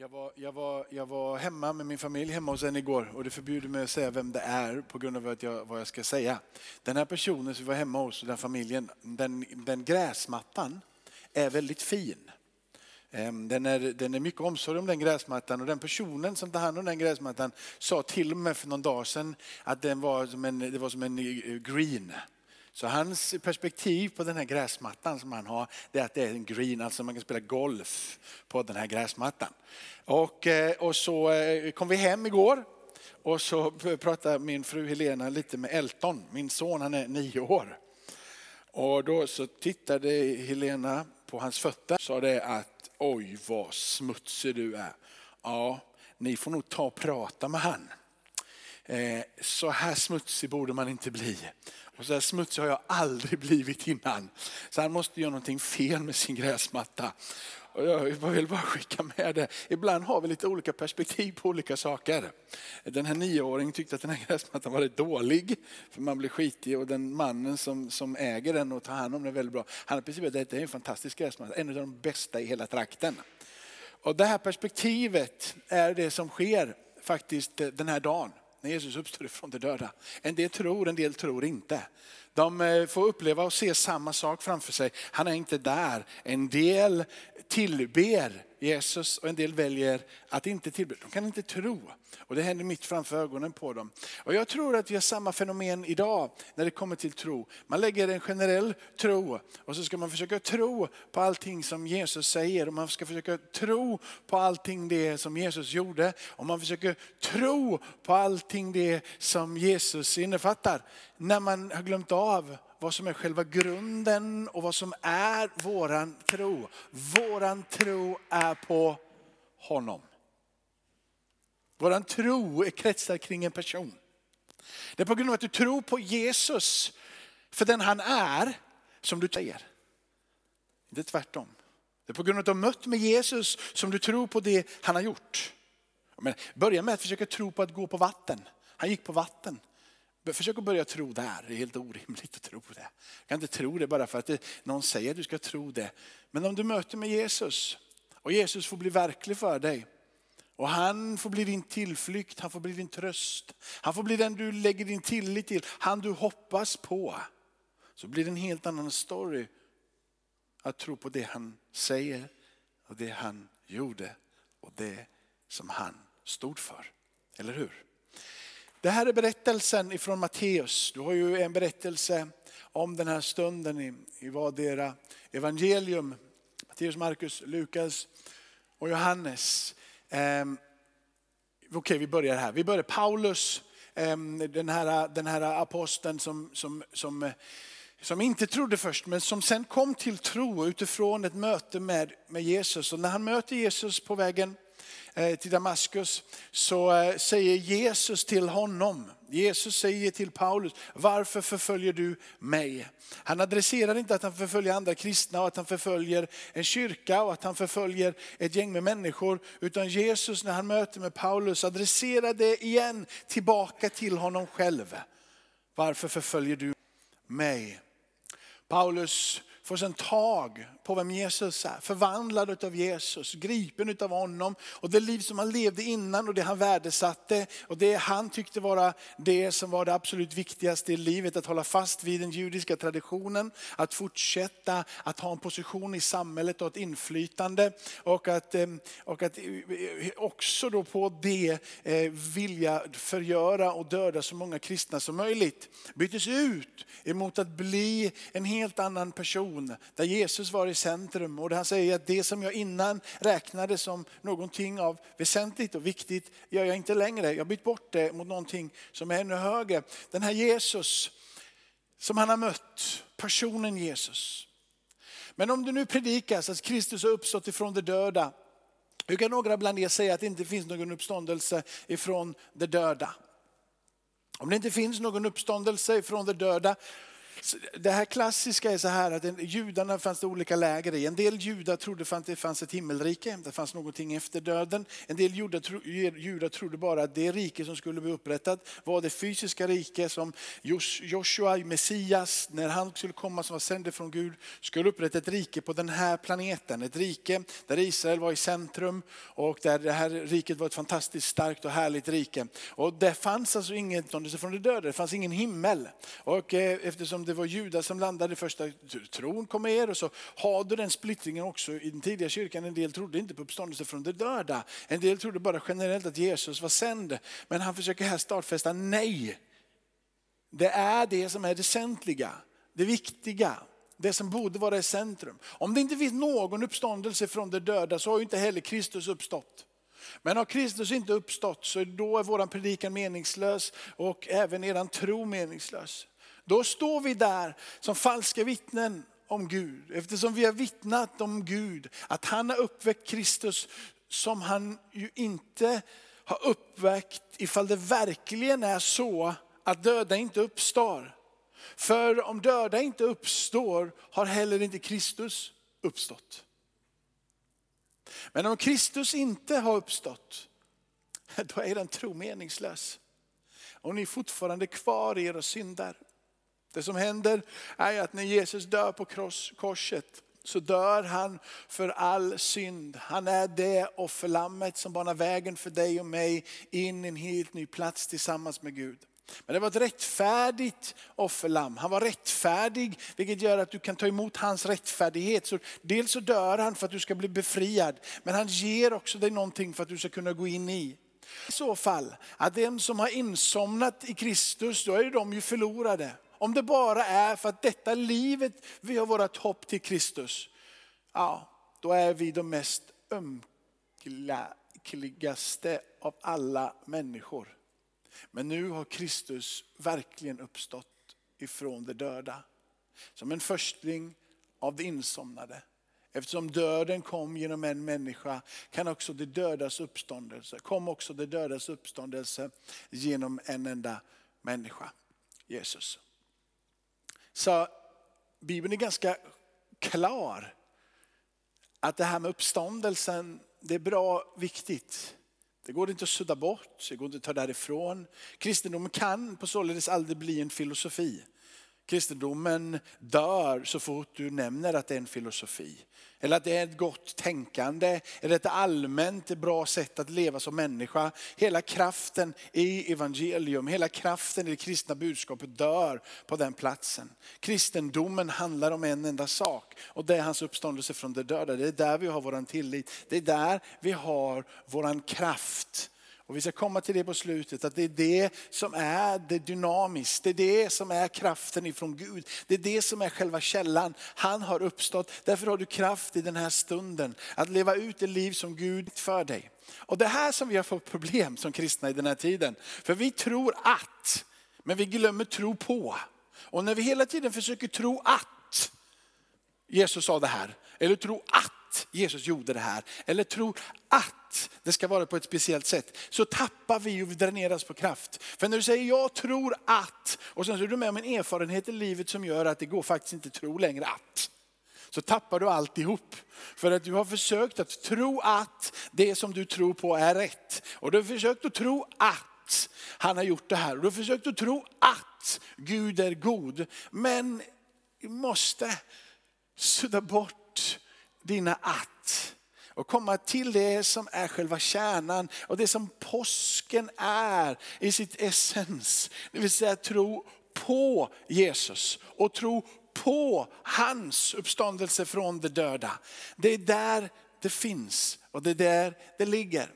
Jag var, jag, var, jag var hemma med min familj hemma hos en igår och det förbjuder mig att säga vem det är på grund av att jag, vad jag ska säga. Den här personen som vi var hemma hos, den familjen, den, den gräsmattan är väldigt fin. Ehm, den är, den är mycket omsorg om den gräsmattan och den personen som tar hand om den gräsmattan sa till och med för någon dag sedan att den var som en, det var som en eh, green. Så hans perspektiv på den här gräsmattan som han har, det är att det är en green, alltså man kan spela golf på den här gräsmattan. Och, eh, och så eh, kom vi hem igår och så pratade min fru Helena lite med Elton, min son han är nio år. Och då så tittade Helena på hans fötter och sa det att oj vad smutsig du är. Ja, ni får nog ta och prata med han. Eh, så här smutsig borde man inte bli. Och så här smutsig har jag aldrig blivit innan. Så han måste göra någonting fel med sin gräsmatta. Och jag vill bara skicka med det. Ibland har vi lite olika perspektiv på olika saker. Den här nioåringen tyckte att den här gräsmattan var dålig, för man blir skitig. Och den mannen som, som äger den och tar hand om den väldigt bra, han har precis att det är en fantastisk gräsmatta, en av de bästa i hela trakten. Och det här perspektivet är det som sker faktiskt den här dagen när Jesus uppstår ifrån de döda. En del tror, en del tror inte. De eh, får uppleva och se samma sak framför sig. Han är inte där. En del tillber Jesus och en del väljer att inte tillbe. De kan inte tro. Och det händer mitt framför ögonen på dem. Och jag tror att vi har samma fenomen idag när det kommer till tro. Man lägger en generell tro och så ska man försöka tro på allting som Jesus säger. Och man ska försöka tro på allting det som Jesus gjorde. Och man försöker tro på allting det som Jesus innefattar. När man har glömt av vad som är själva grunden och vad som är våran tro. Våran tro är på honom. Våran tro är kretsad kring en person. Det är på grund av att du tror på Jesus för den han är som du säger. Det är tvärtom. Det är på grund av att du har mött med Jesus som du tror på det han har gjort. Men börja med att försöka tro på att gå på vatten. Han gick på vatten. Försök att börja tro där, det är helt orimligt att tro det. Jag kan inte tro det bara för att någon säger att du ska tro det. Men om du möter med Jesus och Jesus får bli verklig för dig och han får bli din tillflykt, han får bli din tröst. Han får bli den du lägger din tillit till, han du hoppas på. Så blir det en helt annan story att tro på det han säger och det han gjorde och det som han stod för. Eller hur? Det här är berättelsen ifrån Matteus. Du har ju en berättelse om den här stunden i, i vardera evangelium. Matteus, Markus, Lukas och Johannes. Eh, Okej, okay, vi börjar här. Vi börjar Paulus, eh, den, här, den här aposteln som, som, som, eh, som inte trodde först, men som sen kom till tro utifrån ett möte med, med Jesus. Och när han möter Jesus på vägen Eh, till Damaskus så eh, säger Jesus till honom, Jesus säger till Paulus, varför förföljer du mig? Han adresserar inte att han förföljer andra kristna och att han förföljer en kyrka och att han förföljer ett gäng med människor. Utan Jesus när han möter med Paulus adresserar det igen tillbaka till honom själv. Varför förföljer du mig? Paulus får sen tag på vem Jesus är, förvandlad av Jesus, gripen av honom. Och det liv som han levde innan och det han värdesatte och det han tyckte vara det som var det absolut viktigaste i livet, att hålla fast vid den judiska traditionen, att fortsätta att ha en position i samhället och ett inflytande. Och att, eh, och att eh, också då på det eh, vilja förgöra och döda så många kristna som möjligt. Byttes ut emot att bli en helt annan person där Jesus var i centrum. Och han säger att det som jag innan räknade som någonting av väsentligt och viktigt gör jag inte längre. Jag har bytt bort det mot någonting som är ännu högre. Den här Jesus som han har mött, personen Jesus. Men om det nu predikas att Kristus har uppstått ifrån de döda, hur kan några bland er säga att det inte finns någon uppståndelse ifrån de döda? Om det inte finns någon uppståndelse ifrån de döda, det här klassiska är så här att judarna fanns det olika läger i. En del judar trodde att det fanns ett himmelrike, det fanns någonting efter döden. En del judar, trodde bara att det rike som skulle bli upprättat var det fysiska rike som Joshua, Messias, när han skulle komma som var sänd från Gud, skulle upprätta ett rike på den här planeten. Ett rike där Israel var i centrum och där det här riket var ett fantastiskt starkt och härligt rike. Och det fanns alltså inget från de döda, det fanns ingen himmel. Och eh, eftersom det var judar som landade första tron kom er och så har du den splittringen också i den tidiga kyrkan. En del trodde inte på uppståndelse från de döda. En del trodde bara generellt att Jesus var sänd. Men han försöker här startfästa nej. Det är det som är det väsentliga, det viktiga. Det som borde vara i centrum. Om det inte finns någon uppståndelse från de döda så har ju inte heller Kristus uppstått. Men har Kristus inte uppstått så då är vår predikan meningslös och även eran tro meningslös. Då står vi där som falska vittnen om Gud. Eftersom vi har vittnat om Gud, att han har uppväckt Kristus som han ju inte har uppväckt ifall det verkligen är så att döda inte uppstår. För om döda inte uppstår har heller inte Kristus uppstått. Men om Kristus inte har uppstått, då är den tro meningslös. Och ni är fortfarande kvar i era synder. Det som händer är att när Jesus dör på korset så dör han för all synd. Han är det offerlammet som banar vägen för dig och mig in i en helt ny plats tillsammans med Gud. Men det var ett rättfärdigt offerlamm. Han var rättfärdig, vilket gör att du kan ta emot hans rättfärdighet. Så dels så dör han för att du ska bli befriad, men han ger också dig någonting för att du ska kunna gå in i. I så fall, att den som har insomnat i Kristus, då är de ju förlorade. Om det bara är för att detta livet vi har vårt hopp till Kristus, ja, då är vi de mest ömkligaste av alla människor. Men nu har Kristus verkligen uppstått ifrån de döda. Som en förstling av de insomnade. Eftersom döden kom genom en människa kan också de dödas uppståndelse, kom också de dödas uppståndelse genom en enda människa, Jesus. Så Bibeln är ganska klar att det här med uppståndelsen, det är bra viktigt. Det går inte att sudda bort, det går inte att ta därifrån. Kristendomen kan på således aldrig bli en filosofi. Kristendomen dör så fort du nämner att det är en filosofi. Eller att det är ett gott tänkande, eller ett allmänt bra sätt att leva som människa. Hela kraften i evangelium, hela kraften i det kristna budskapet dör på den platsen. Kristendomen handlar om en enda sak och det är hans uppståndelse från de döda. Det är där vi har vår tillit, det är där vi har vår kraft. Och vi ska komma till det på slutet, att det är det som är det dynamiskt. Det är det som är kraften ifrån Gud. Det är det som är själva källan. Han har uppstått, därför har du kraft i den här stunden att leva ut det liv som Gud för dig. Och det här som vi har fått problem som kristna i den här tiden. För vi tror att, men vi glömmer tro på. Och när vi hela tiden försöker tro att Jesus sa det här, eller tro att Jesus gjorde det här, eller tror att det ska vara på ett speciellt sätt, så tappar vi och vi dräneras på kraft. För när du säger jag tror att, och sen så är du med om en erfarenhet i livet som gör att det går faktiskt inte tro längre att. Så tappar du alltihop. För att du har försökt att tro att det som du tror på är rätt. Och du har försökt att tro att han har gjort det här. Och du har försökt att tro att Gud är god. Men måste sudda bort dina att och komma till det som är själva kärnan och det som påsken är i sitt essens. Det vill säga tro på Jesus och tro på hans uppståndelse från de döda. Det är där det finns och det är där det ligger.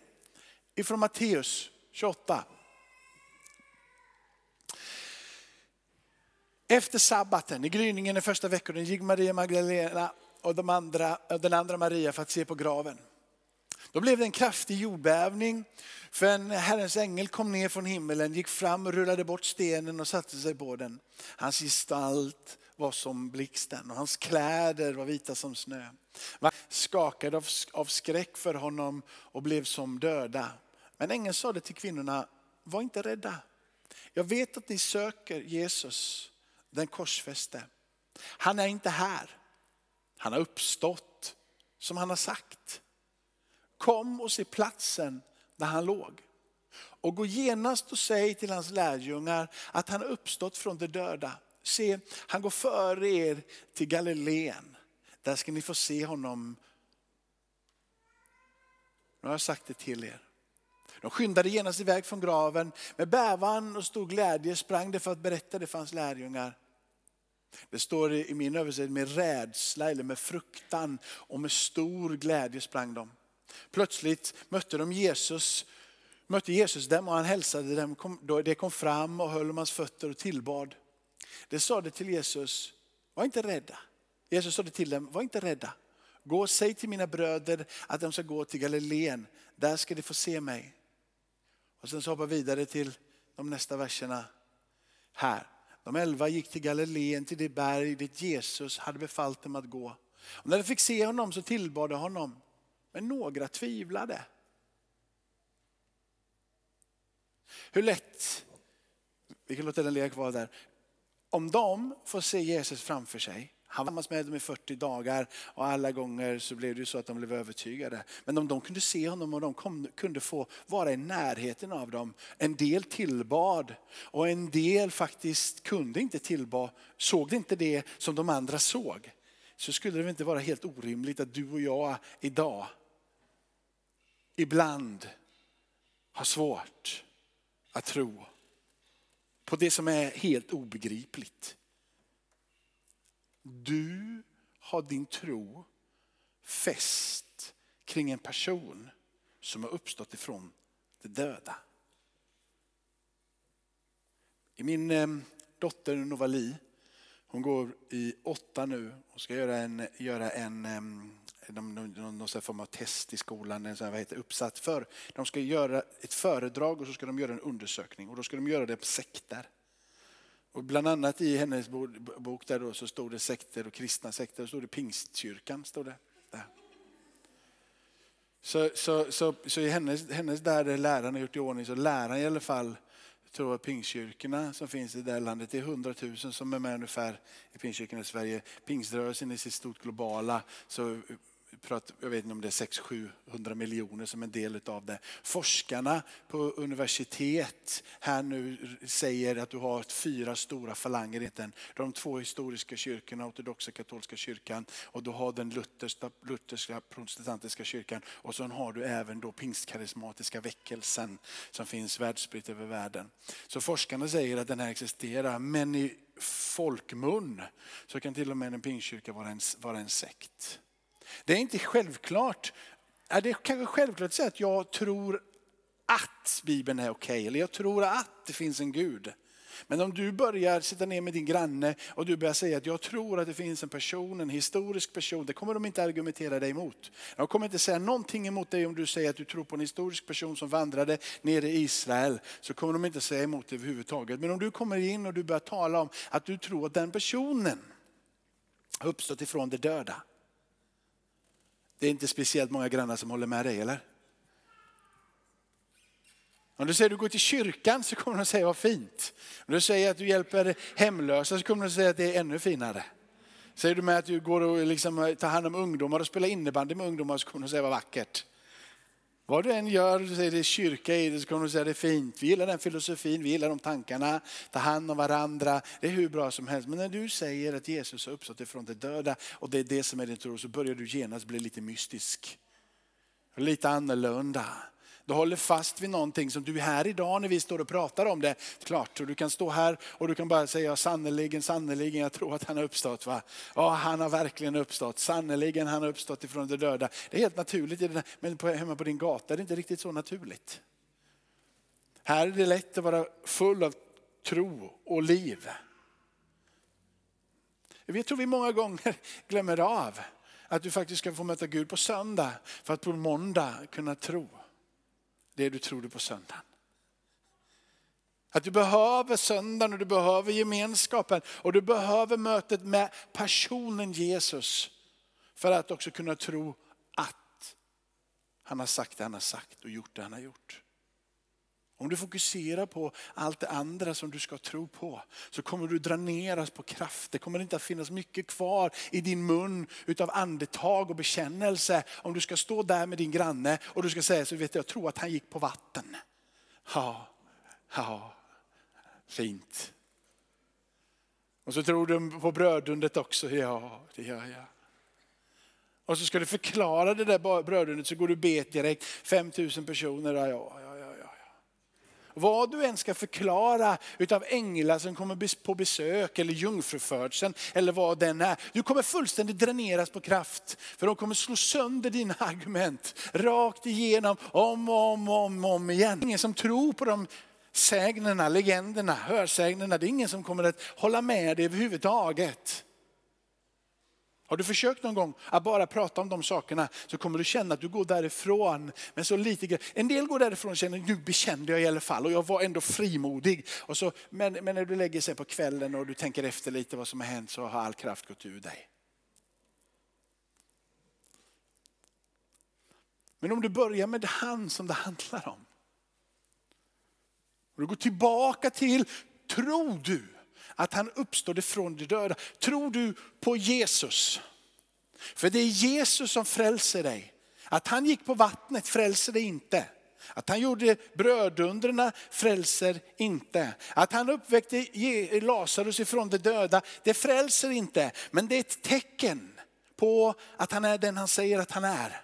Ifrån Matteus 28. Efter sabbaten, i gryningen i första veckan, gick Maria Magdalena och de andra, den andra Maria för att se på graven. Då blev det en kraftig jordbävning. För en Herrens ängel kom ner från himmelen, gick fram och rullade bort stenen och satte sig på den. Hans gestalt var som blixten och hans kläder var vita som snö. Man skakade av, av skräck för honom och blev som döda. Men ängeln sade till kvinnorna, var inte rädda. Jag vet att ni söker Jesus, den korsfäste. Han är inte här. Han har uppstått som han har sagt. Kom och se platsen där han låg. Och gå genast och säg till hans lärjungar att han har uppstått från de döda. Se, han går före er till Galileen. Där ska ni få se honom. Nu har jag sagt det till er. De skyndade genast iväg från graven. Med bävan och stor glädje sprang de för att berätta det för hans lärjungar. Det står i min översättning med rädsla eller med fruktan och med stor glädje sprang de. Plötsligt mötte de Jesus, mötte Jesus dem och han hälsade dem. De kom fram och höll om hans fötter och tillbad. De sade till Jesus, var inte rädda. Jesus sade till dem, var inte rädda. Gå och säg till mina bröder att de ska gå till Galileen, där ska de få se mig. Och sen så hoppar vidare till de nästa verserna här. De elva gick till Galileen, till det berg dit Jesus hade befallt dem att gå. Och när de fick se honom så tillbad de honom. Men några tvivlade. Hur lätt, vi kan låta den ligga kvar där. Om de får se Jesus framför sig, han var med dem i 40 dagar och alla gånger så blev det så att de blev övertygade. Men om de kunde se honom och de kom, kunde få vara i närheten av dem. En del tillbad och en del faktiskt kunde inte tillba, såg inte det som de andra såg. Så skulle det inte vara helt orimligt att du och jag idag ibland har svårt att tro på det som är helt obegripligt. Du har din tro fäst kring en person som har uppstått ifrån de döda. I min eh, dotter Novali, hon går i åtta nu och ska göra en, göra en någon, någon, någon form av test i skolan, en sån här, vad heter, uppsats för. De ska göra ett föredrag och så ska de göra en undersökning och då ska de göra det på sekter. Och bland annat i hennes bok där då så stod det sekter och kristna sekter, och stod det pingstkyrkan. Stod det där. Så, så, så, så i hennes, hennes där läraren har gjort i ordning så läraren i alla fall tror att pingstkyrkorna som finns i det här landet, det är 100 000 som är med ungefär i pingstkyrkorna i Sverige. Pingströrelsen är sitt stort globala, så jag vet inte om det är 600-700 miljoner som en del av det. Forskarna på universitet här nu säger att du har fyra stora falanger. De två historiska kyrkorna, ortodoxa katolska kyrkan och du har den lutherska, lutherska protestantiska kyrkan och så har du även då pingstkarismatiska väckelsen som finns världsspritt över världen. Så forskarna säger att den här existerar men i folkmun så kan till och med en pingstkyrka vara en, vara en sekt. Det är inte självklart. Det är kanske självklart att säga att jag tror att Bibeln är okej, okay, eller jag tror att det finns en Gud. Men om du börjar sitta ner med din granne och du börjar säga att jag tror att det finns en person, en historisk person, det kommer de inte argumentera dig emot. De kommer inte säga någonting emot dig om du säger att du tror på en historisk person som vandrade ner i Israel. Så kommer de inte säga emot dig överhuvudtaget. Men om du kommer in och du börjar tala om att du tror att den personen har uppstått ifrån de döda. Det är inte speciellt många grannar som håller med dig, eller? Om du säger att du går till kyrkan så kommer de säga vad fint. Om du säger att du hjälper hemlösa så kommer de säga att det är ännu finare. Säger du med att du går och liksom tar hand om ungdomar och spelar innebandy med ungdomar så kommer de säga vad vackert. Vad du än gör, du säger det är kyrka i det, så kommer du säga det är fint. Vi gillar den filosofin, vi gillar de tankarna, ta hand om varandra. Det är hur bra som helst. Men när du säger att Jesus har uppstått ifrån de döda och det är det som är din tro så börjar du genast bli lite mystisk. Lite annorlunda. Du håller fast vid någonting som du här idag när vi står och pratar om det. Klart, och du kan stå här och du kan bara säga sannerligen, sannerligen, jag tror att han har uppstått. Va? Ja, han har verkligen uppstått. Sannerligen, han har uppstått ifrån de döda. Det är helt naturligt, men hemma på din gata är det inte riktigt så naturligt. Här är det lätt att vara full av tro och liv. Jag tror vi många gånger glömmer av att du faktiskt ska få möta Gud på söndag för att på måndag kunna tro det du trodde på söndagen. Att du behöver söndagen och du behöver gemenskapen och du behöver mötet med personen Jesus för att också kunna tro att han har sagt det han har sagt och gjort det han har gjort. Om du fokuserar på allt det andra som du ska tro på så kommer du dräneras på kraft. Det kommer inte att finnas mycket kvar i din mun utav andetag och bekännelse. Om du ska stå där med din granne och du ska säga så vet jag, jag tror att han gick på vatten. Ja, ja, fint. Och så tror du på brödundret också. Ja, det gör jag. Och så ska du förklara det där brödundret så går du bet direkt. 5000 personer, ja, ja. Vad du än ska förklara utav änglar som kommer på besök eller jungfrufödseln eller vad den är. Du kommer fullständigt dräneras på kraft. För de kommer slå sönder dina argument rakt igenom om och om, om, om igen. Ingen som tror på de sägnerna, legenderna, hörsägnerna. Det är ingen som kommer att hålla med dig överhuvudtaget. Har du försökt någon gång att bara prata om de sakerna så kommer du känna att du går därifrån med så lite En del går därifrån och känner nu bekände jag i alla fall och jag var ändå frimodig. Och så, men, men när du lägger sig på kvällen och du tänker efter lite vad som har hänt så har all kraft gått ur dig. Men om du börjar med han som det handlar om. Och du går tillbaka till, tror du att han uppstod ifrån de döda? Tror du på Jesus? För det är Jesus som frälser dig. Att han gick på vattnet frälser dig inte. Att han gjorde brödundren frälser inte. Att han uppväckte Lazarus ifrån de döda, det frälser inte. Men det är ett tecken på att han är den han säger att han är.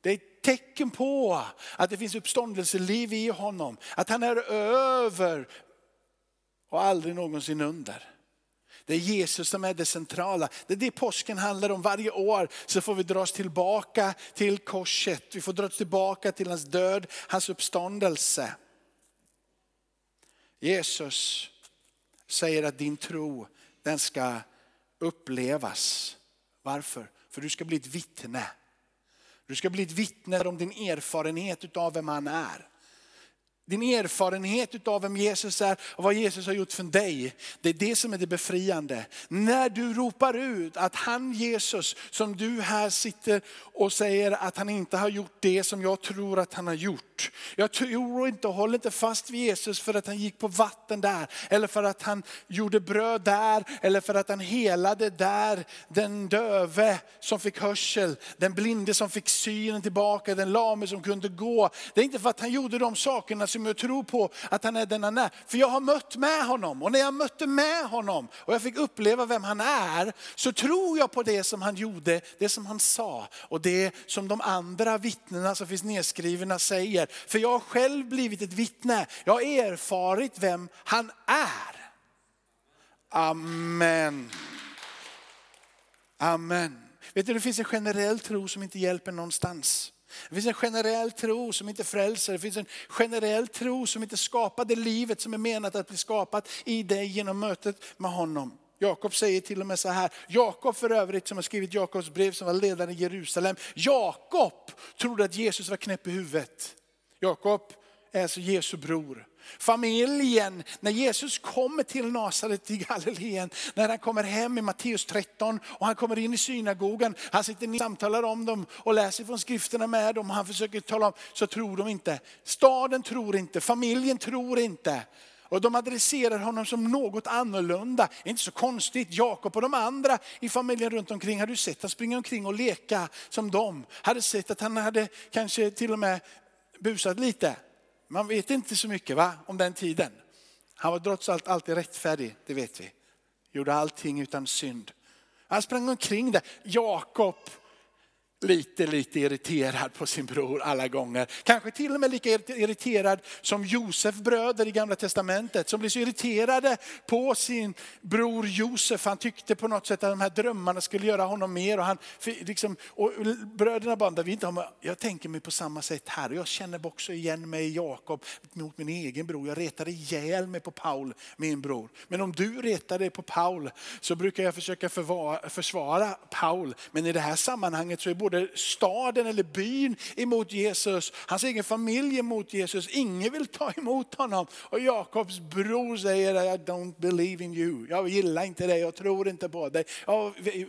Det är ett tecken på att det finns uppståndelseliv i honom. Att han är över och aldrig någonsin under. Det är Jesus som är det centrala. Det är det påsken handlar om. Varje år så får vi dras tillbaka till korset. Vi får dras tillbaka till hans död, hans uppståndelse. Jesus säger att din tro, den ska upplevas. Varför? För du ska bli ett vittne. Du ska bli ett vittne om din erfarenhet av vem han är. Din erfarenhet av vem Jesus är och vad Jesus har gjort för dig. Det är det som är det befriande. När du ropar ut att han Jesus som du här sitter och säger att han inte har gjort det som jag tror att han har gjort. Jag tror inte och håller inte fast vid Jesus för att han gick på vatten där. Eller för att han gjorde bröd där. Eller för att han helade där den döve som fick hörsel. Den blinde som fick synen tillbaka. Den lame som kunde gå. Det är inte för att han gjorde de sakerna som med att tro på att han är den han är. För jag har mött med honom och när jag mötte med honom och jag fick uppleva vem han är så tror jag på det som han gjorde, det som han sa och det som de andra vittnena som finns nedskrivna säger. För jag har själv blivit ett vittne, jag har erfarit vem han är. Amen. Amen. Vet du, det finns en generell tro som inte hjälper någonstans. Det finns en generell tro som inte frälser. Det finns en generell tro som inte skapar det livet som är menat att bli skapat i dig genom mötet med honom. Jakob säger till och med så här, Jakob för övrigt som har skrivit Jakobs brev som var ledare i Jerusalem. Jakob trodde att Jesus var knäpp i huvudet. Jakob är alltså Jesu bror. Familjen, när Jesus kommer till Nasaret i Galileen, när han kommer hem i Matteus 13 och han kommer in i synagogan, han sitter och samtalar om dem och läser från skrifterna med dem och han försöker tala om, så tror de inte. Staden tror inte, familjen tror inte. Och de adresserar honom som något annorlunda. Inte så konstigt, Jakob och de andra i familjen runt omkring hade sett att springa omkring och leka som dem. Hade sett att han hade kanske till och med busat lite. Man vet inte så mycket va, om den tiden. Han var trots allt alltid rättfärdig, det vet vi. Gjorde allting utan synd. Han sprang omkring där. Jakob lite, lite irriterad på sin bror alla gånger. Kanske till och med lika irriterad som Josef bröder i gamla testamentet som blev så irriterade på sin bror Josef. Han tyckte på något sätt att de här drömmarna skulle göra honom mer. Och, han, liksom, och bröderna bara, vi inte har, jag tänker mig på samma sätt här. Jag känner också igen mig i Jakob mot min egen bror. Jag retade ihjäl mig på Paul, min bror. Men om du retar dig på Paul så brukar jag försöka försvara Paul. Men i det här sammanhanget så är både både staden eller byn emot Jesus, hans egen familj emot Jesus. Ingen vill ta emot honom. Och Jakobs bror säger, I don't believe in you. Jag gillar inte dig, jag tror inte på dig.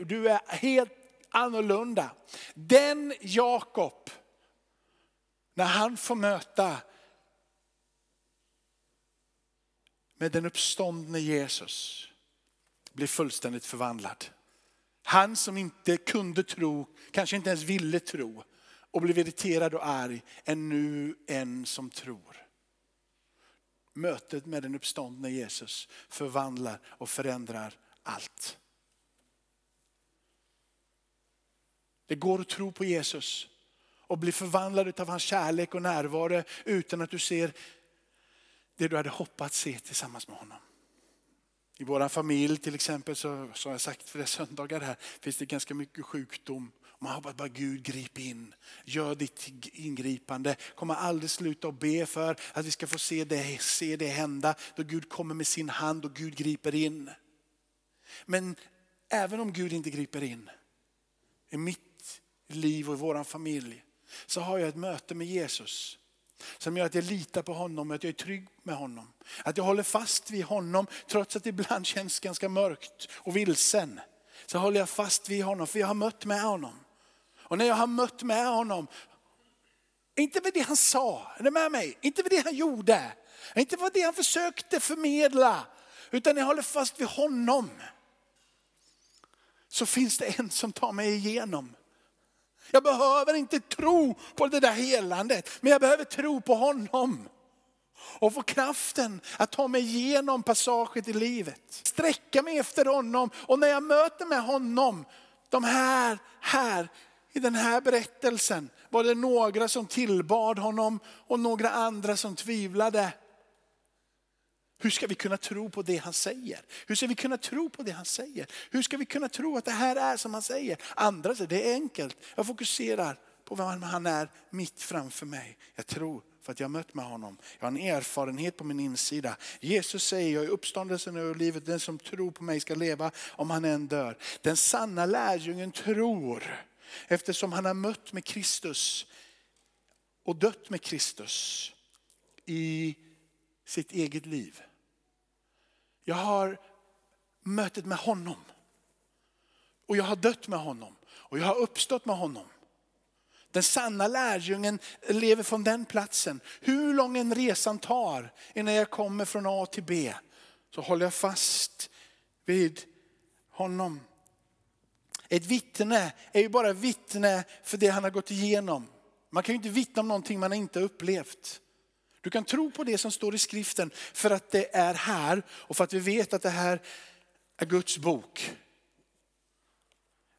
Du är helt annorlunda. Den Jakob, när han får möta med den uppståndne Jesus blir fullständigt förvandlad. Han som inte kunde tro, kanske inte ens ville tro och blev irriterad och arg, är nu en som tror. Mötet med den uppståndne Jesus förvandlar och förändrar allt. Det går att tro på Jesus och bli förvandlad av hans kärlek och närvaro utan att du ser det du hade hoppats se tillsammans med honom. I vår familj till exempel, så, som jag sagt flera söndagar här, finns det ganska mycket sjukdom. Man hoppas bara Gud grip in, gör ditt ingripande. Kommer aldrig sluta att be för att vi ska få se det, se det hända. Då Gud kommer med sin hand och Gud griper in. Men även om Gud inte griper in i mitt liv och i vår familj så har jag ett möte med Jesus som gör att jag litar på honom och att jag är trygg med honom. Att jag håller fast vid honom trots att det ibland känns ganska mörkt och vilsen. Så håller jag fast vid honom för jag har mött med honom. Och när jag har mött med honom, inte med det han sa, är ni med mig? Inte med det han gjorde, inte med det han försökte förmedla, utan jag håller fast vid honom. Så finns det en som tar mig igenom. Jag behöver inte tro på det där helandet, men jag behöver tro på honom. Och få kraften att ta mig igenom passaget i livet. Sträcka mig efter honom och när jag möter med honom, de här, här i den här berättelsen var det några som tillbad honom och några andra som tvivlade. Hur ska vi kunna tro på det han säger? Hur ska vi kunna tro på det han säger? Hur ska vi kunna tro att det här är som han säger? Andra säger det är enkelt. Jag fokuserar på vem han är mitt framför mig. Jag tror för att jag har mött med honom. Jag har en erfarenhet på min insida. Jesus säger, jag är uppståndelsen och livet. Den som tror på mig ska leva om han än dör. Den sanna lärjungen tror eftersom han har mött med Kristus och dött med Kristus i sitt eget liv. Jag har mötet med honom. Och jag har dött med honom. Och jag har uppstått med honom. Den sanna lärjungen lever från den platsen. Hur lång en resan tar innan jag kommer från A till B så håller jag fast vid honom. Ett vittne är ju bara vittne för det han har gått igenom. Man kan ju inte vittna om någonting man inte upplevt. Du kan tro på det som står i skriften för att det är här och för att vi vet att det här är Guds bok.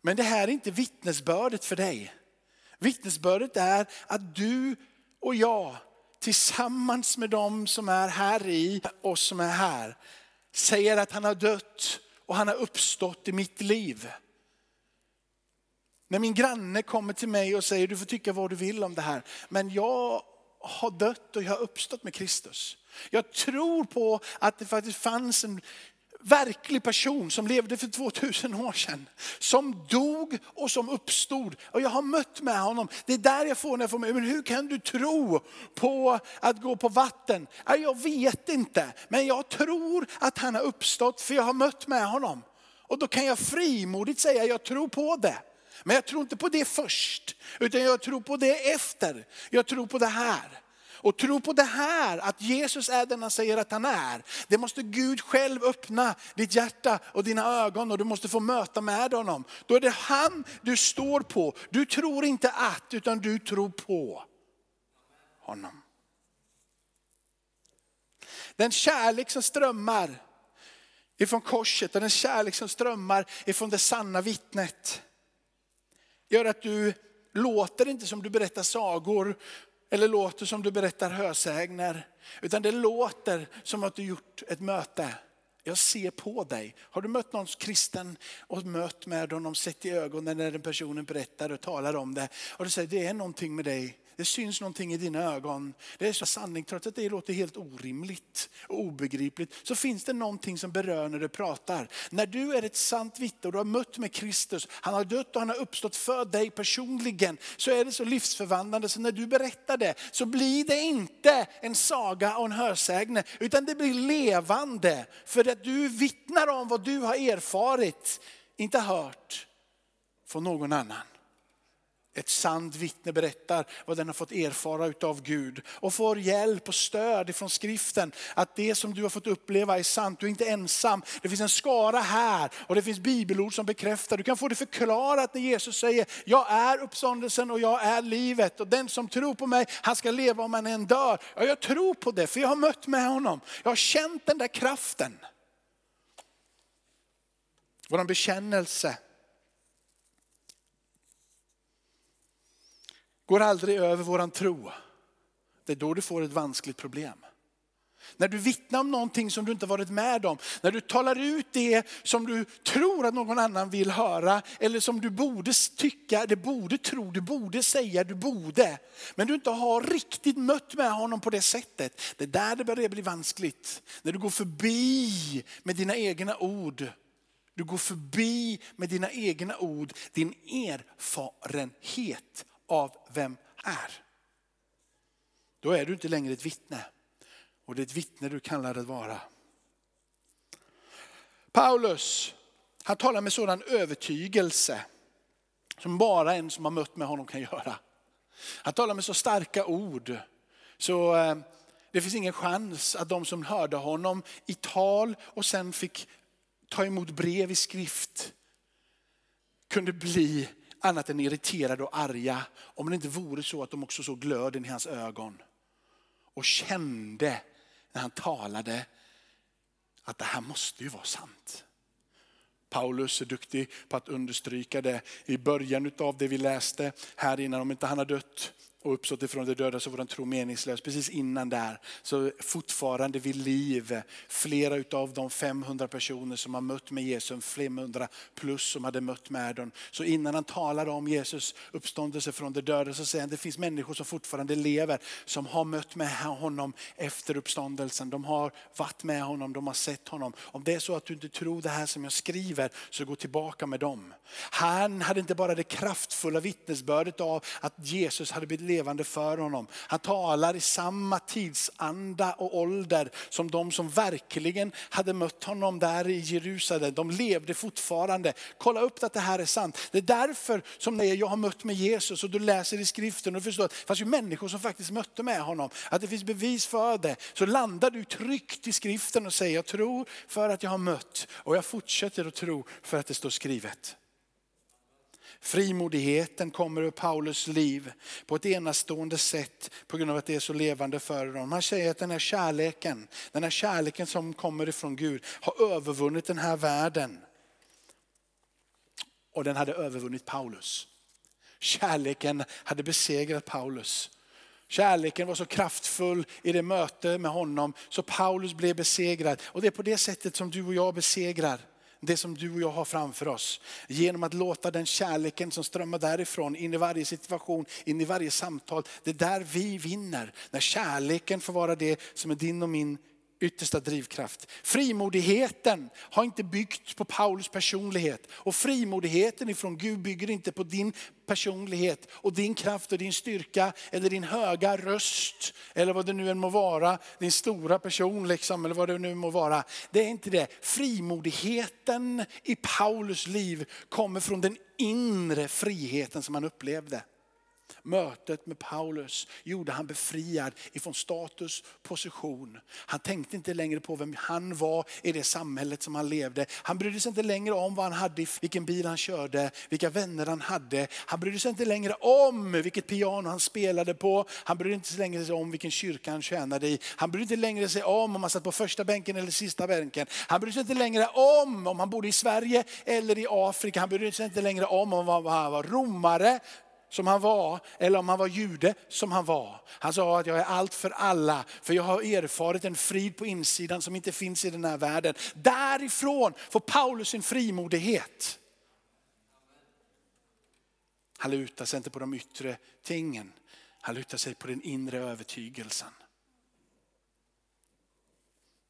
Men det här är inte vittnesbördet för dig. Vittnesbördet är att du och jag tillsammans med dem som är här i oss som är här säger att han har dött och han har uppstått i mitt liv. När min granne kommer till mig och säger du får tycka vad du vill om det här, men jag har dött och jag har uppstått med Kristus. Jag tror på att det faktiskt fanns en verklig person som levde för 2000 år sedan. Som dog och som uppstod. Och jag har mött med honom. Det är där jag får när jag får med. Men hur kan du tro på att gå på vatten? Jag vet inte. Men jag tror att han har uppstått för jag har mött med honom. Och då kan jag frimodigt säga jag tror på det. Men jag tror inte på det först, utan jag tror på det efter. Jag tror på det här. Och tro på det här, att Jesus är den han säger att han är. Det måste Gud själv öppna ditt hjärta och dina ögon och du måste få möta med honom. Då är det han du står på. Du tror inte att, utan du tror på honom. Den kärlek som strömmar ifrån korset och den kärlek som strömmar ifrån det sanna vittnet gör att du låter inte som du berättar sagor eller låter som du berättar hösägner, Utan det låter som att du gjort ett möte. Jag ser på dig. Har du mött någon kristen och mött med honom, sett i ögonen när den personen berättar och talar om det. Och du säger det är någonting med dig det syns någonting i dina ögon. Det är så sanning, trots att det låter helt orimligt och obegripligt, så finns det någonting som berör när du pratar. När du är ett sant vittne och du har mött med Kristus, han har dött och han har uppstått för dig personligen, så är det så livsförvandlande så när du berättar det så blir det inte en saga och en hörsägne, utan det blir levande. För att du vittnar om vad du har erfarit, inte hört från någon annan ett sant vittne berättar vad den har fått erfara utav Gud och får hjälp och stöd ifrån skriften. Att det som du har fått uppleva är sant, du är inte ensam. Det finns en skara här och det finns bibelord som bekräftar. Du kan få det förklarat när Jesus säger, jag är uppståndelsen och jag är livet. Och den som tror på mig, han ska leva om han än dör. Ja, jag tror på det för jag har mött med honom. Jag har känt den där kraften. Vår bekännelse går aldrig över våran tro. Det är då du får ett vanskligt problem. När du vittnar om någonting som du inte varit med om, när du talar ut det som du tror att någon annan vill höra, eller som du borde tycka, du borde tro, du borde säga, du borde. Men du inte har riktigt mött med honom på det sättet. Det är där det börjar bli vanskligt. När du går förbi med dina egna ord. Du går förbi med dina egna ord, din erfarenhet av vem är. Då är du inte längre ett vittne. Och det är ett vittne du kallar att vara. Paulus, han talar med sådan övertygelse som bara en som har mött med honom kan göra. Han talar med så starka ord så eh, det finns ingen chans att de som hörde honom i tal och sen fick ta emot brev i skrift kunde bli annat än irriterade och arga om det inte vore så att de också såg glöden i hans ögon. Och kände när han talade att det här måste ju vara sant. Paulus är duktig på att understryka det i början av det vi läste här innan. Om inte han har dött och uppstått ifrån de döda så var den tro meningslös. Precis innan där så fortfarande vid liv. Flera av de 500 personer som har mött med Jesus, 500 plus som hade mött med dem. Så innan han talade om Jesus uppståndelse från de döda så säger han det finns människor som fortfarande lever som har mött med honom efter uppståndelsen. De har varit med honom, de har sett honom. Om det är så att du inte tror det här som jag skriver så gå tillbaka med dem. Han hade inte bara det kraftfulla vittnesbördet av att Jesus hade blivit levande för honom. Han talar i samma tidsanda och ålder som de som verkligen hade mött honom där i Jerusalem. De levde fortfarande. Kolla upp att det här är sant. Det är därför som när jag har mött med Jesus och du läser i skriften och förstår att det fanns ju människor som faktiskt mötte med honom. Att det finns bevis för det. Så landar du tryggt i skriften och säger jag tror för att jag har mött och jag fortsätter att tro för att det står skrivet. Frimodigheten kommer ur Paulus liv på ett enastående sätt på grund av att det är så levande för honom. Han säger att den här kärleken, den här kärleken som kommer ifrån Gud har övervunnit den här världen. Och den hade övervunnit Paulus. Kärleken hade besegrat Paulus. Kärleken var så kraftfull i det möte med honom så Paulus blev besegrad. Och det är på det sättet som du och jag besegrar det som du och jag har framför oss. Genom att låta den kärleken som strömmar därifrån in i varje situation, in i varje samtal. Det är där vi vinner. När kärleken får vara det som är din och min yttersta drivkraft. Frimodigheten har inte byggt på Paulus personlighet. Och frimodigheten ifrån Gud bygger inte på din personlighet och din kraft och din styrka eller din höga röst eller vad det nu än må vara. Din stora person liksom eller vad det nu må vara. Det är inte det. Frimodigheten i Paulus liv kommer från den inre friheten som han upplevde. Mötet med Paulus gjorde han befriad ifrån status, position. Han tänkte inte längre på vem han var i det samhället som han levde. Han brydde sig inte längre om vad han hade, vilken bil han körde, vilka vänner han hade. Han brydde sig inte längre om vilket piano han spelade på. Han brydde sig inte längre om vilken kyrka han tjänade i. Han brydde sig inte längre sig om om han satt på första bänken eller sista bänken. Han brydde sig inte längre om om han bodde i Sverige eller i Afrika. Han brydde sig inte längre om om han var romare som han var eller om han var jude som han var. Han sa att jag är allt för alla för jag har erfarit en frid på insidan som inte finns i den här världen. Därifrån får Paulus sin frimodighet. Han lutar sig inte på de yttre tingen. Han lutar sig på den inre övertygelsen.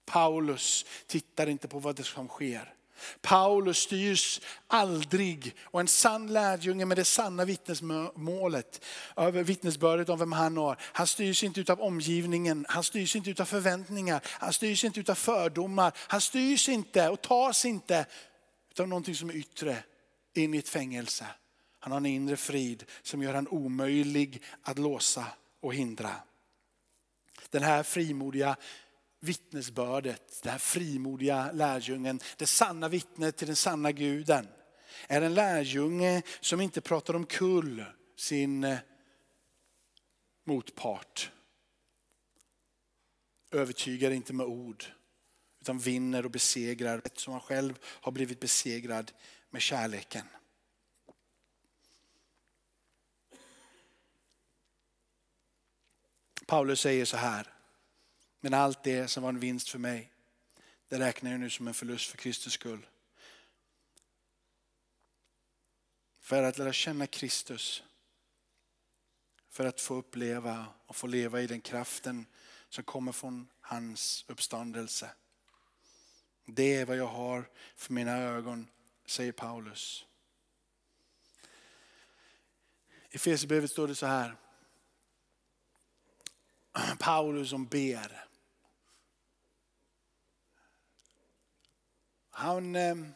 Paulus tittar inte på vad det som sker. Paulus styrs aldrig och en sann lärjunge med det sanna vittnesmålet, vittnesbördet om vem han har. Han styrs inte av omgivningen, han styrs inte av förväntningar, han styrs inte av fördomar. Han styrs inte och tas inte av någonting som är yttre in i ett fängelse. Han har en inre frid som gör han omöjlig att låsa och hindra. Den här frimodiga vittnesbördet, den här frimodiga lärjungen, det sanna vittnet till den sanna guden, är en lärjunge som inte pratar om kull sin eh, motpart. Övertygar inte med ord, utan vinner och besegrar som han själv har blivit besegrad med kärleken. Paulus säger så här, men allt det som var en vinst för mig, det räknar jag nu som en förlust för Kristus skull. För att lära känna Kristus, för att få uppleva och få leva i den kraften som kommer från hans uppståndelse. Det är vad jag har för mina ögon, säger Paulus. I Efesierbrevet står det så här. Paulus som ber. Han, ehm,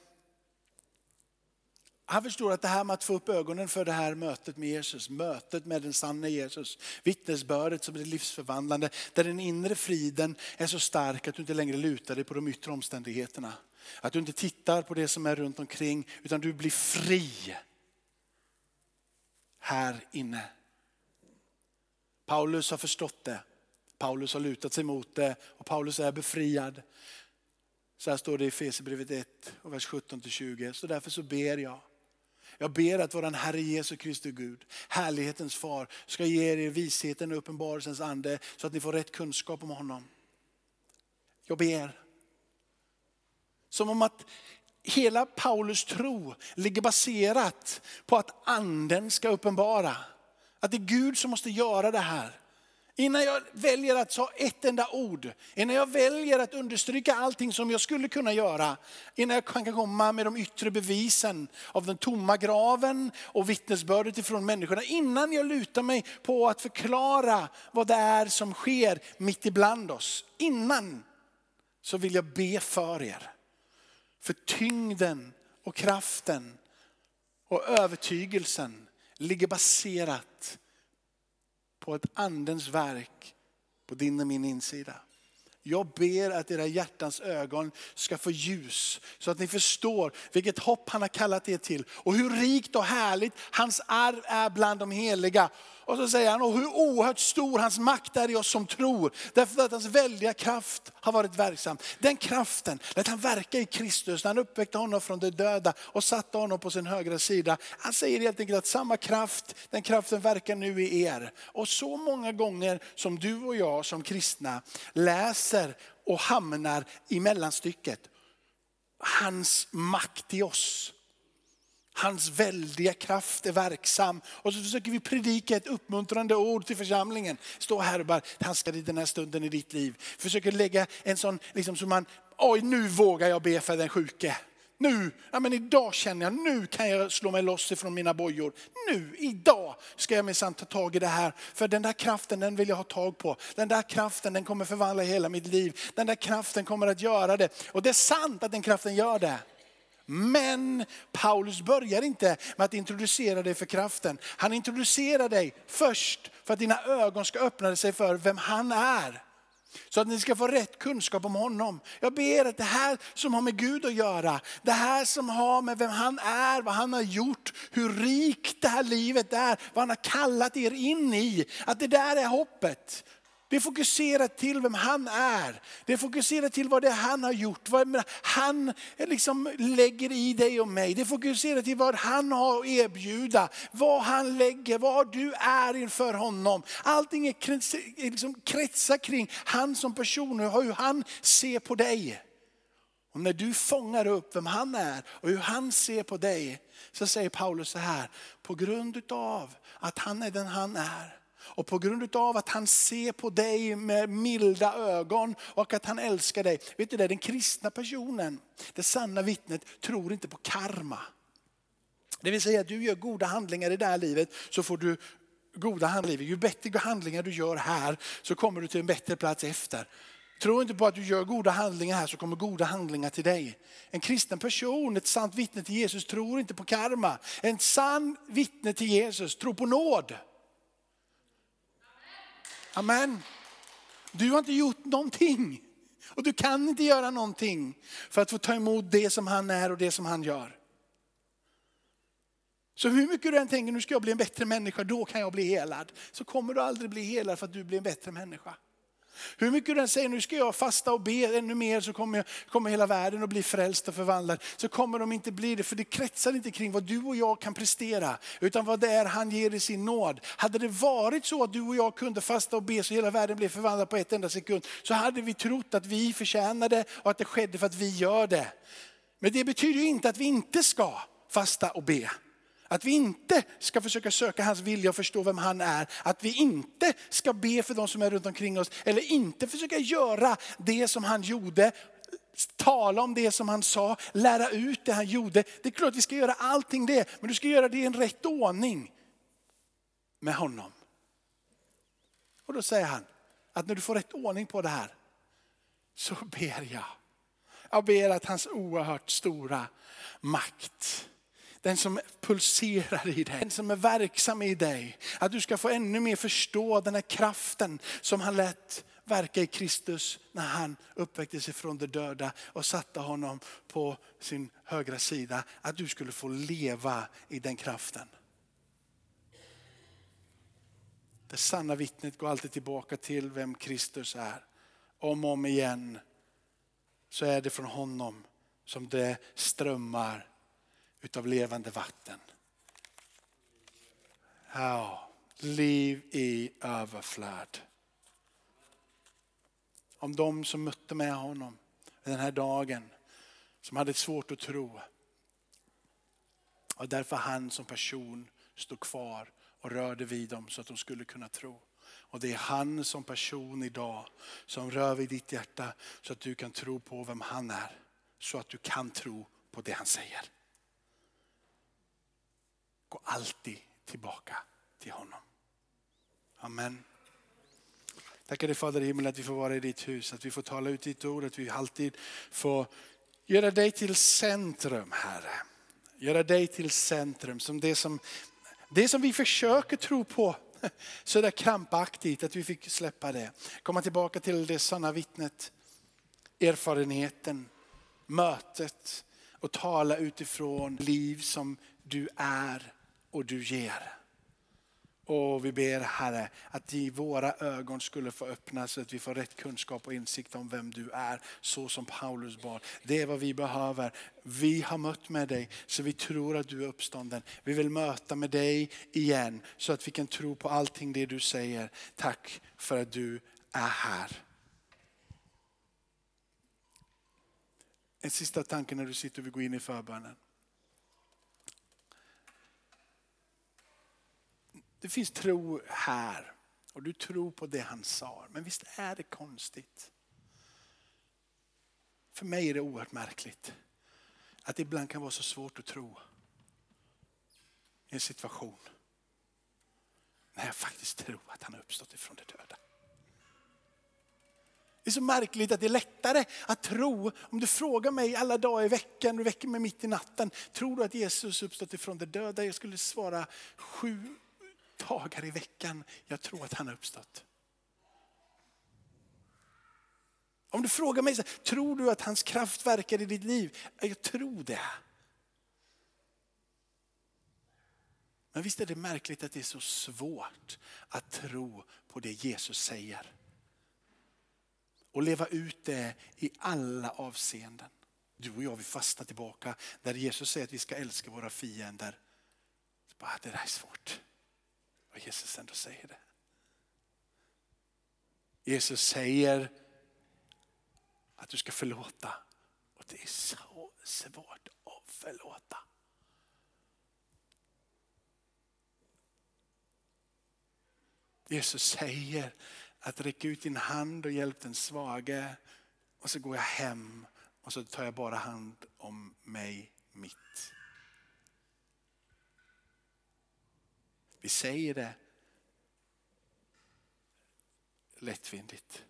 han förstår att det här med att få upp ögonen för det här mötet med Jesus, mötet med den sanna Jesus, vittnesbördet som är livsförvandlande, där den inre friden är så stark att du inte längre lutar dig på de yttre omständigheterna. Att du inte tittar på det som är runt omkring utan du blir fri här inne. Paulus har förstått det. Paulus har lutat sig mot det och Paulus är befriad. Så här står det i Fesebrevet 1, vers 17-20. Så därför så ber jag. Jag ber att vår Herre Jesu Kristi Gud, härlighetens far, ska ge er visheten och uppenbarelsens ande så att ni får rätt kunskap om honom. Jag ber. Som om att hela Paulus tro ligger baserat på att anden ska uppenbara. Att det är Gud som måste göra det här. Innan jag väljer att säga ett enda ord, innan jag väljer att understryka allting som jag skulle kunna göra, innan jag kan komma med de yttre bevisen av den tomma graven och vittnesbördet ifrån människorna, innan jag lutar mig på att förklara vad det är som sker mitt ibland oss. Innan så vill jag be för er. För tyngden och kraften och övertygelsen ligger baserat på ett andens verk på din och min insida. Jag ber att era hjärtans ögon ska få ljus så att ni förstår vilket hopp han har kallat er till och hur rikt och härligt hans arv är bland de heliga. Och så säger han, och hur oerhört stor hans makt är i oss som tror. Därför att hans väldiga kraft har varit verksam. Den kraften lät han verka i Kristus när han uppväckte honom från de döda och satte honom på sin högra sida. Han säger helt enkelt att samma kraft, den kraften verkar nu i er. Och så många gånger som du och jag som kristna läser och hamnar i mellanstycket. Hans makt i oss Hans väldiga kraft är verksam. Och så försöker vi predika ett uppmuntrande ord till församlingen. Stå här och bara, han ska i den här stunden i ditt liv. Försöker lägga en sån, liksom så man, oj nu vågar jag be för den sjuke. Nu, ja men idag känner jag, nu kan jag slå mig loss ifrån mina bojor. Nu, idag ska jag minsann ta tag i det här. För den där kraften den vill jag ha tag på. Den där kraften den kommer förvandla hela mitt liv. Den där kraften kommer att göra det. Och det är sant att den kraften gör det. Men Paulus börjar inte med att introducera dig för kraften. Han introducerar dig först för att dina ögon ska öppna sig för vem han är. Så att ni ska få rätt kunskap om honom. Jag ber att det här som har med Gud att göra, det här som har med vem han är, vad han har gjort, hur rikt det här livet är, vad han har kallat er in i. Att det där är hoppet. Det fokuserar till vem han är. Det fokuserar till vad det är han har gjort. Vad han liksom lägger i dig och mig. Det fokuserar till vad han har att erbjuda. Vad han lägger, vad du är inför honom. Allting är liksom kretsar kring han som person och hur han ser på dig. Och när du fångar upp vem han är och hur han ser på dig så säger Paulus så här, på grund av att han är den han är och på grund av att han ser på dig med milda ögon och att han älskar dig. Vet du det, den kristna personen, det sanna vittnet, tror inte på karma. Det vill säga att du gör goda handlingar i det här livet så får du goda handlingar. Ju bättre handlingar du gör här så kommer du till en bättre plats efter. Tro inte på att du gör goda handlingar här så kommer goda handlingar till dig. En kristen person, ett sant vittne till Jesus tror inte på karma. En sann vittne till Jesus tror på nåd. Amen. Du har inte gjort någonting. Och du kan inte göra någonting för att få ta emot det som han är och det som han gör. Så hur mycket du än tänker nu ska jag bli en bättre människa, då kan jag bli helad. Så kommer du aldrig bli helad för att du blir en bättre människa. Hur mycket du än säger nu ska jag fasta och be ännu mer så kommer, jag, kommer hela världen att bli frälst och förvandlad. Så kommer de inte bli det för det kretsar inte kring vad du och jag kan prestera. Utan vad det är han ger i sin nåd. Hade det varit så att du och jag kunde fasta och be så hela världen blev förvandlad på ett enda sekund. Så hade vi trott att vi förtjänade och att det skedde för att vi gör det. Men det betyder ju inte att vi inte ska fasta och be. Att vi inte ska försöka söka hans vilja och förstå vem han är. Att vi inte ska be för de som är runt omkring oss. Eller inte försöka göra det som han gjorde. Tala om det som han sa, lära ut det han gjorde. Det är klart att vi ska göra allting det, men du ska göra det i en rätt ordning med honom. Och då säger han att när du får rätt ordning på det här så ber jag. Jag ber att hans oerhört stora makt den som pulserar i dig, den som är verksam i dig. Att du ska få ännu mer förstå den här kraften som han lät verka i Kristus när han uppväcktes ifrån de döda och satte honom på sin högra sida. Att du skulle få leva i den kraften. Det sanna vittnet går alltid tillbaka till vem Kristus är. Om och om igen så är det från honom som det strömmar utav levande vatten. Ja, liv i överflöd. Om de som mötte med honom den här dagen, som hade svårt att tro. Och därför han som person stod kvar och rörde vid dem så att de skulle kunna tro. Och det är han som person idag som rör vid ditt hjärta så att du kan tro på vem han är. Så att du kan tro på det han säger. Gå alltid tillbaka till honom. Amen. Tackar dig Fader i himmelen att vi får vara i ditt hus, att vi får tala ut ditt ord, att vi alltid får göra dig till centrum Herre. Göra dig till centrum som det som, det som vi försöker tro på så där krampaktigt att vi fick släppa det. Komma tillbaka till det sanna vittnet, erfarenheten, mötet och tala utifrån liv som du är och du ger. Och vi ber Herre att i våra ögon skulle få öppnas så att vi får rätt kunskap och insikt om vem du är. Så som Paulus bad. Det är vad vi behöver. Vi har mött med dig så vi tror att du är uppstånden. Vi vill möta med dig igen så att vi kan tro på allting det du säger. Tack för att du är här. En sista tanke när du sitter och vi går in i förbönen. Det finns tro här och du tror på det han sa. Men visst är det konstigt? För mig är det oerhört märkligt att det ibland kan vara så svårt att tro i en situation när jag faktiskt tror att han har uppstått ifrån de döda. Det är så märkligt att det är lättare att tro, om du frågar mig alla dagar i veckan, du väcker mig mitt i natten, tror du att Jesus uppstått ifrån de döda? Jag skulle svara sju dagar i veckan jag tror att han har uppstått. Om du frågar mig, tror du att hans kraft verkar i ditt liv? Jag tror det. Men visst är det märkligt att det är så svårt att tro på det Jesus säger. Och leva ut det i alla avseenden. Du och jag vill fasta tillbaka där Jesus säger att vi ska älska våra fiender. bara, det där är svårt. Och Jesus ändå säger det. Jesus säger att du ska förlåta. Och det är så svårt att förlåta. Jesus säger att räck ut din hand och hjälp den svage. Och så går jag hem och så tar jag bara hand om mig mitt. Vi säger det lättvindigt.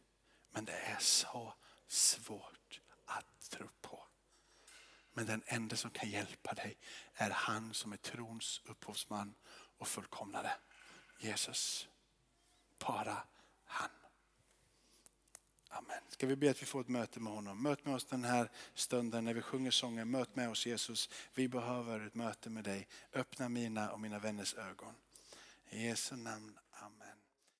Men det är så svårt att tro på. Men den enda som kan hjälpa dig är han som är trons upphovsman och fullkomnare. Jesus. Bara han. Amen. Ska vi be att vi får ett möte med honom. Möt med oss den här stunden när vi sjunger sången. Möt med oss Jesus. Vi behöver ett möte med dig. Öppna mina och mina vänners ögon. I Jesu namn.